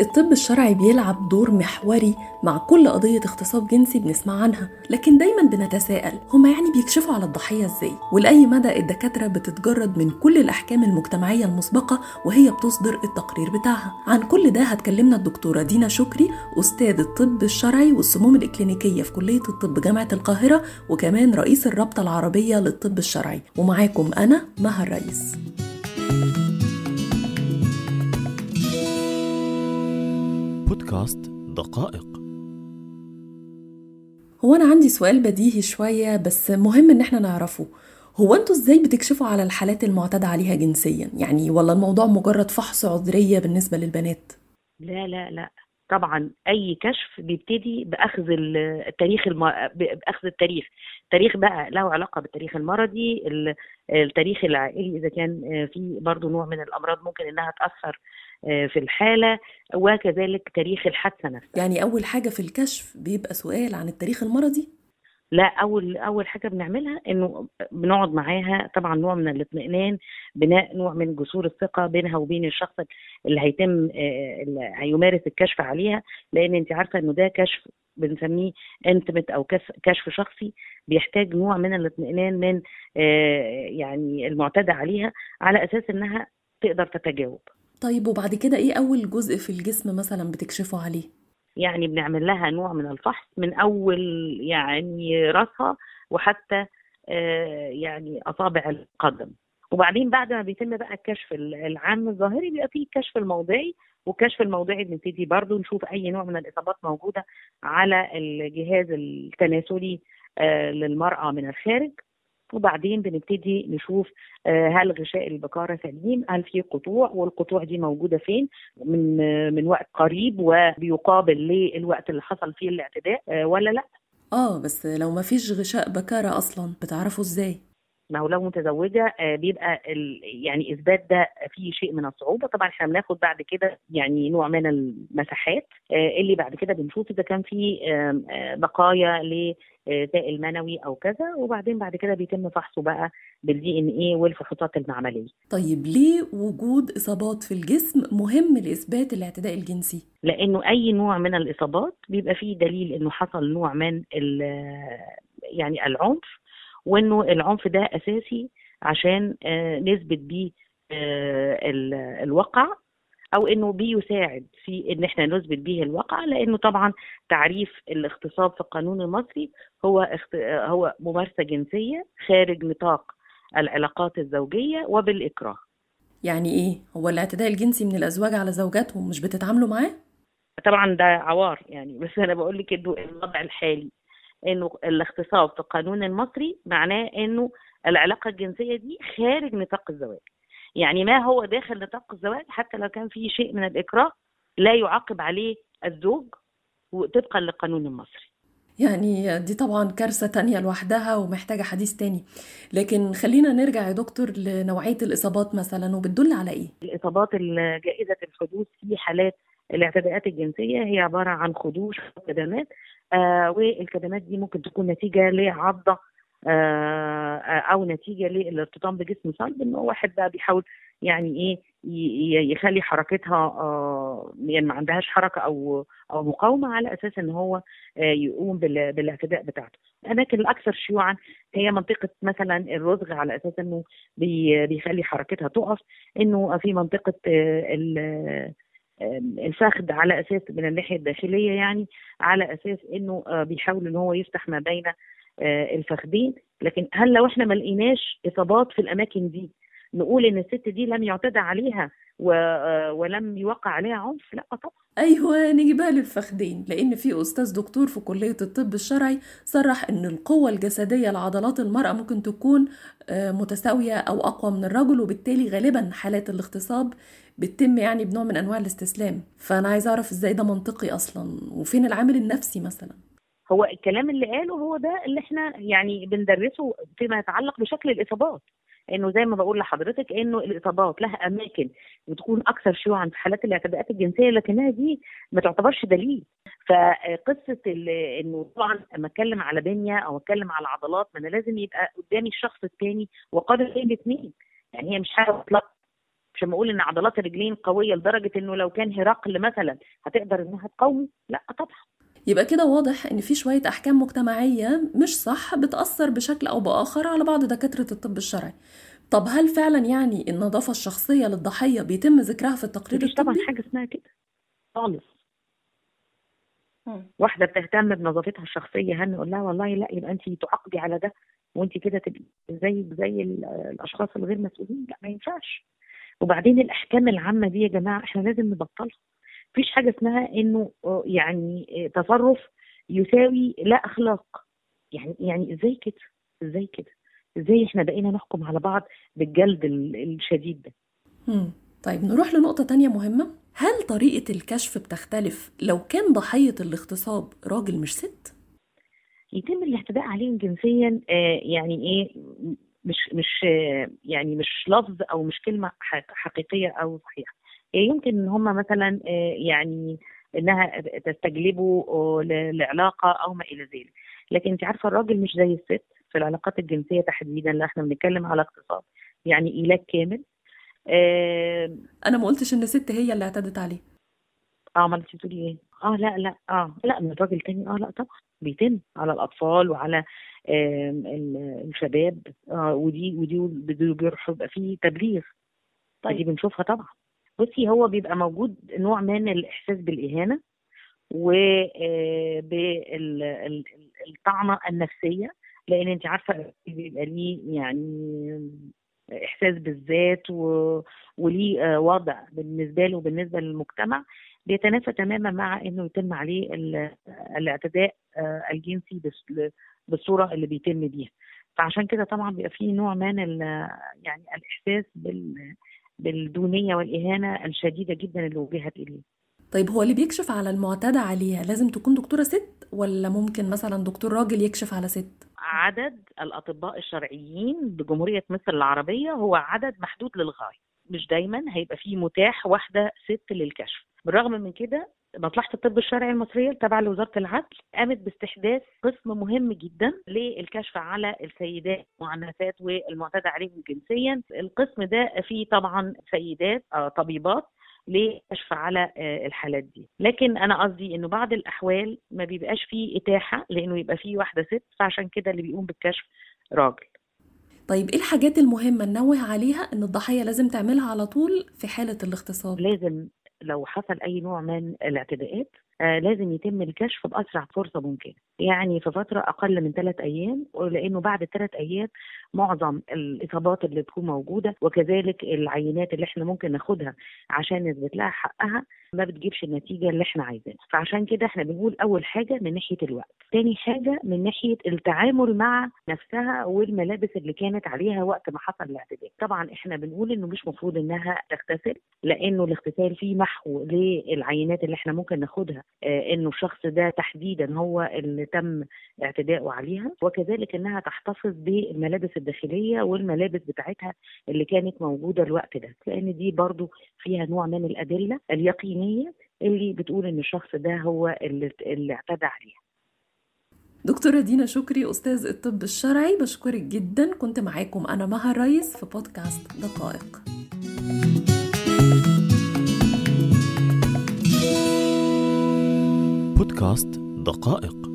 الطب الشرعي بيلعب دور محوري مع كل قضية اغتصاب جنسي بنسمع عنها لكن دايما بنتساءل هما يعني بيكشفوا على الضحية إزاي؟ ولأي مدى الدكاترة بتتجرد من كل الأحكام المجتمعية المسبقة وهي بتصدر التقرير بتاعها؟ عن كل ده هتكلمنا الدكتورة دينا شكري أستاذ الطب الشرعي والسموم الإكلينيكية في كلية الطب جامعة القاهرة وكمان رئيس الرابطة العربية للطب الشرعي ومعاكم أنا مها الرئيس. بودكاست دقائق. هو أنا عندي سؤال بديهي شوية بس مهم إن إحنا نعرفه. هو أنتوا إزاي بتكشفوا على الحالات المعتدى عليها جنسيا؟ يعني ولا الموضوع مجرد فحص عذرية بالنسبة للبنات؟ لا لا لا. طبعا أي كشف بيبتدي بأخذ التاريخ الم... بأخذ التاريخ. تاريخ بقى له علاقة بالتاريخ المرضي التاريخ العائلي إذا كان في برضه نوع من الأمراض ممكن إنها تأثر في الحالة وكذلك تاريخ الحادثة نفسها. يعني أول حاجة في الكشف بيبقى سؤال عن التاريخ المرضي؟ لا أول أول حاجة بنعملها إنه بنقعد معاها طبعا نوع من الاطمئنان بناء نوع من جسور الثقة بينها وبين الشخص اللي هيتم اللي هيمارس الكشف عليها لأن أنت عارفة إنه ده كشف بنسميه انتمت أو كشف شخصي بيحتاج نوع من الاطمئنان من يعني المعتدى عليها على أساس إنها تقدر تتجاوب. طيب وبعد كده إيه أول جزء في الجسم مثلا بتكشفوا عليه؟ يعني بنعمل لها نوع من الفحص من أول يعني راسها وحتى يعني أصابع القدم. وبعدين بعد ما بيتم بقى الكشف العام الظاهري بيبقى فيه الكشف الموضعي والكشف الموضعي بنبتدي برضو نشوف أي نوع من الإصابات موجودة على الجهاز التناسلي للمرأة من الخارج. وبعدين بنبتدي نشوف هل غشاء البكاره سليم؟ هل في قطوع؟ والقطوع دي موجودة فين؟ من من وقت قريب وبيقابل للوقت اللي حصل فيه الاعتداء ولا لا؟ آه بس لو ما فيش غشاء بكاره أصلا بتعرفوا إزاي؟ ما هو لو متزوجة بيبقى يعني إثبات ده فيه شيء من الصعوبة. طبعا إحنا بناخد بعد كده يعني نوع من المساحات اللي بعد كده بنشوف إذا كان في بقايا لسائل منوي أو كذا وبعدين بعد كده بيتم فحصه بقى بالدي ان إيه والفحوصات المعملية. طيب ليه وجود إصابات في الجسم مهم لإثبات الاعتداء الجنسي؟ لأنه أي نوع من الإصابات بيبقى فيه دليل إنه حصل نوع من يعني العنف وإنه العنف ده أساسي عشان نثبت بيه الواقع أو إنه بيساعد في إن إحنا نثبت به الواقع لأنه طبعا تعريف الاغتصاب في القانون المصري هو هو ممارسة جنسية خارج نطاق العلاقات الزوجية وبالإكراه. يعني إيه؟ هو الاعتداء الجنسي من الأزواج على زوجاتهم مش بتتعاملوا معاه؟ طبعا ده عوار يعني بس أنا بقول لك إنه الوضع الحالي إنه الاغتصاب في القانون المصري معناه إنه العلاقة الجنسية دي خارج نطاق الزواج يعني ما هو داخل نطاق الزواج حتى لو كان فيه شيء من الإكراه لا يعاقب عليه الزوج طبقا للقانون المصري يعني دي طبعا كارثة تانية لوحدها ومحتاجة حديث تاني لكن خلينا نرجع يا دكتور لنوعية الإصابات مثلا وبتدل على إيه؟ الإصابات الجائزة الحدوث في حالات الاعتداءات الجنسية هي عبارة عن خدوش وكدمات آه والكدمات دي ممكن تكون نتيجة لعضة آه أو نتيجة للارتطام بجسم صلب إن واحد بقى بيحاول يعني إيه يخلي حركتها آه يعني ما عندهاش حركة أو أو مقاومة على أساس إن هو آه يقوم بالاعتداء بتاعته. الأماكن الأكثر شيوعا هي منطقة مثلا الرزغ على أساس إنه بي بيخلي حركتها تقف إنه في منطقة آه الفخذ على أساس من الناحية الداخلية يعني على أساس إنه بيحاول إن هو يفتح ما بين الفخذين لكن هل لو إحنا ما لقيناش اصابات في الأماكن دي نقول إن الست دي لم يعتدى عليها ولم يوقع عليها عنف؟ لا طبعا. أيوه نجيبها للفخذين لأن في أستاذ دكتور في كلية الطب الشرعي صرح إن القوة الجسدية لعضلات المرأة ممكن تكون متساوية أو أقوى من الرجل وبالتالي غالبا حالات الاغتصاب بتتم يعني بنوع من أنواع الاستسلام. فأنا عايزه أعرف إزاي ده منطقي أصلا؟ وفين العامل النفسي مثلا؟ هو الكلام اللي قاله هو ده اللي إحنا يعني بندرسه فيما يتعلق بشكل الإصابات. إنه زي ما بقول لحضرتك إنه الإصابات لها أماكن بتكون أكثر شيوعا في حالات الاعتداءات الجنسية لكنها دي ما تعتبرش دليل. فقصة إنه طبعا لما أتكلم على بنية أو أتكلم على عضلات ما أنا لازم يبقى قدامي الشخص الثاني وقادر بين الاثنين يعني هي مش حاجة مطلقة. مش لما أقول إن عضلات الرجلين قوية لدرجة إنه لو كان هرقل مثلا هتقدر إنها تقاومه؟ لا طبعا. يبقى كده واضح إن في شوية أحكام مجتمعية مش صح بتأثر بشكل أو بآخر على بعض دكاترة الطب الشرعي. طب هل فعلا يعني النظافه الشخصية للضحية بيتم ذكرها في التقرير طبعا الطبي؟ حاجة اسمها كده. خالص. واحدة بتهتم بنظافتها الشخصية هل نقول لها والله لا يبقى انت تعاقبي على ده وانت كده تبقي زيك زي ال- الأشخاص الغير مسؤولين؟ لا ما ينفعش. وبعدين الأحكام العامة دي يا جماعة إحنا لازم نبطلها. مفيش حاجة اسمها إنه آه، يعني آه، تصرف يساوي لا أخلاق. يعني يعني إزاي كده؟ إزاي كده؟ إزاي إحنا بقينا نحكم على بعض بالجلد ال- الشديد ده؟ مم. طيب نروح لنقطة تانية مهمة. هل طريقة الكشف بتختلف لو كان ضحية الاغتصاب راجل مش ست؟ يتم الاعتداء عليهم جنسيا آه، يعني إيه مش مش آه، يعني مش لفظ أو مش كلمة حق- حقيقية أو صحيحة. يمكن إن هم مثلا آه، يعني إنها تستجلبه آه، لعلاقة أو ما إلى ذلك. لكن أنت عارفة الراجل مش زي الست في العلاقات الجنسية تحديدا لا إحنا بنتكلم على اغتصاب يعني ايلاج كامل. آه أنا ما قلتش إن ست هي اللي اعتدت عليه. آه ما انت بتقولي إيه؟ آه لا لا آه لا من الراجل تاني آه لا طبعا بيتم على الأطفال وعلى الشباب. آه ودي ودي ودي بيروح يبقى فيه تبليغ. طيب. دي بنشوفها طبعا. بصي هو بيبقى موجود نوع من الإحساس بالإهانة وبالطعنه النفسية لأن انت عارفة بيبقى ليه يعني إحساس بالذات و... وليه آه، وضع بالنسبة له وبالنسبة للمجتمع بيتنافى تماما مع إنه يتم عليه ال- الاعتداء آه، الجنسي بالصورة اللي بيتم بيها. فعشان كده طبعا بيبقى فيه نوع من يعني الإحساس بال بالدونية والإهانة الشديدة جدا اللي وجهت إليه طيب هو اللي بيكشف على المعتدى عليها لازم تكون دكتورة ست ولا ممكن مثلا دكتور راجل يكشف على ست؟ عدد الأطباء الشرعيين بجمهورية مصر العربية هو عدد محدود للغاية مش دايما هيبقى فيه متاح واحدة ست للكشف بالرغم من كده مصلحة الطب الشرعي المصرية التابعه لوزارة العدل قامت باستحداث قسم مهم جدا للكشف على السيدات المعنفات والمعتدى عليهم جنسيا. القسم ده فيه طبعا سيدات آه، طبيبات لكشف على آه، الحالات دي. لكن أنا قصدي إنه بعض الأحوال ما بيبقاش فيه إتاحة لإنه يبقى فيه واحدة ست فعشان كده اللي بيقوم بالكشف راجل. طيب إيه الحاجات المهمة ننوه عليها إن الضحية لازم تعملها على طول في حالة الاغتصاب؟ لازم لو حصل أي نوع من الاعتداءات لازم يتم الكشف بأسرع فرصة ممكنة. يعني في فترة أقل من ثلاث أيام لأنه بعد ثلاث أيام معظم الإصابات اللي تكون موجودة وكذلك العينات اللي إحنا ممكن ناخدها عشان نثبت لها حقها ما بتجيبش النتيجة اللي إحنا عايزينها. فعشان كده إحنا بنقول أول حاجة من ناحية الوقت. تاني حاجة من ناحية التعامل مع نفسها والملابس اللي كانت عليها وقت ما حصل الاعتداء طبعا إحنا بنقول إنه مش مفروض إنها تغتسل لأنه الاغتسال فيه محو للعينات اللي إحنا ممكن ناخدها آه، إنه الشخص ده تحديدا هو اللي تم اعتداؤه عليها. وكذلك إنها تحتفظ بالملابس الداخلية والملابس بتاعتها اللي كانت موجودة الوقت ده لأن دي برضو فيها نوع من الأدلة اليقينية اللي بتقول إن الشخص ده هو اللي, اللي اعتدى عليها. دكتورة دينا شكري أستاذ الطب الشرعي بشكرك جدا. كنت معاكم أنا مها الريس في بودكاست دقائق. بودكاست دقائق.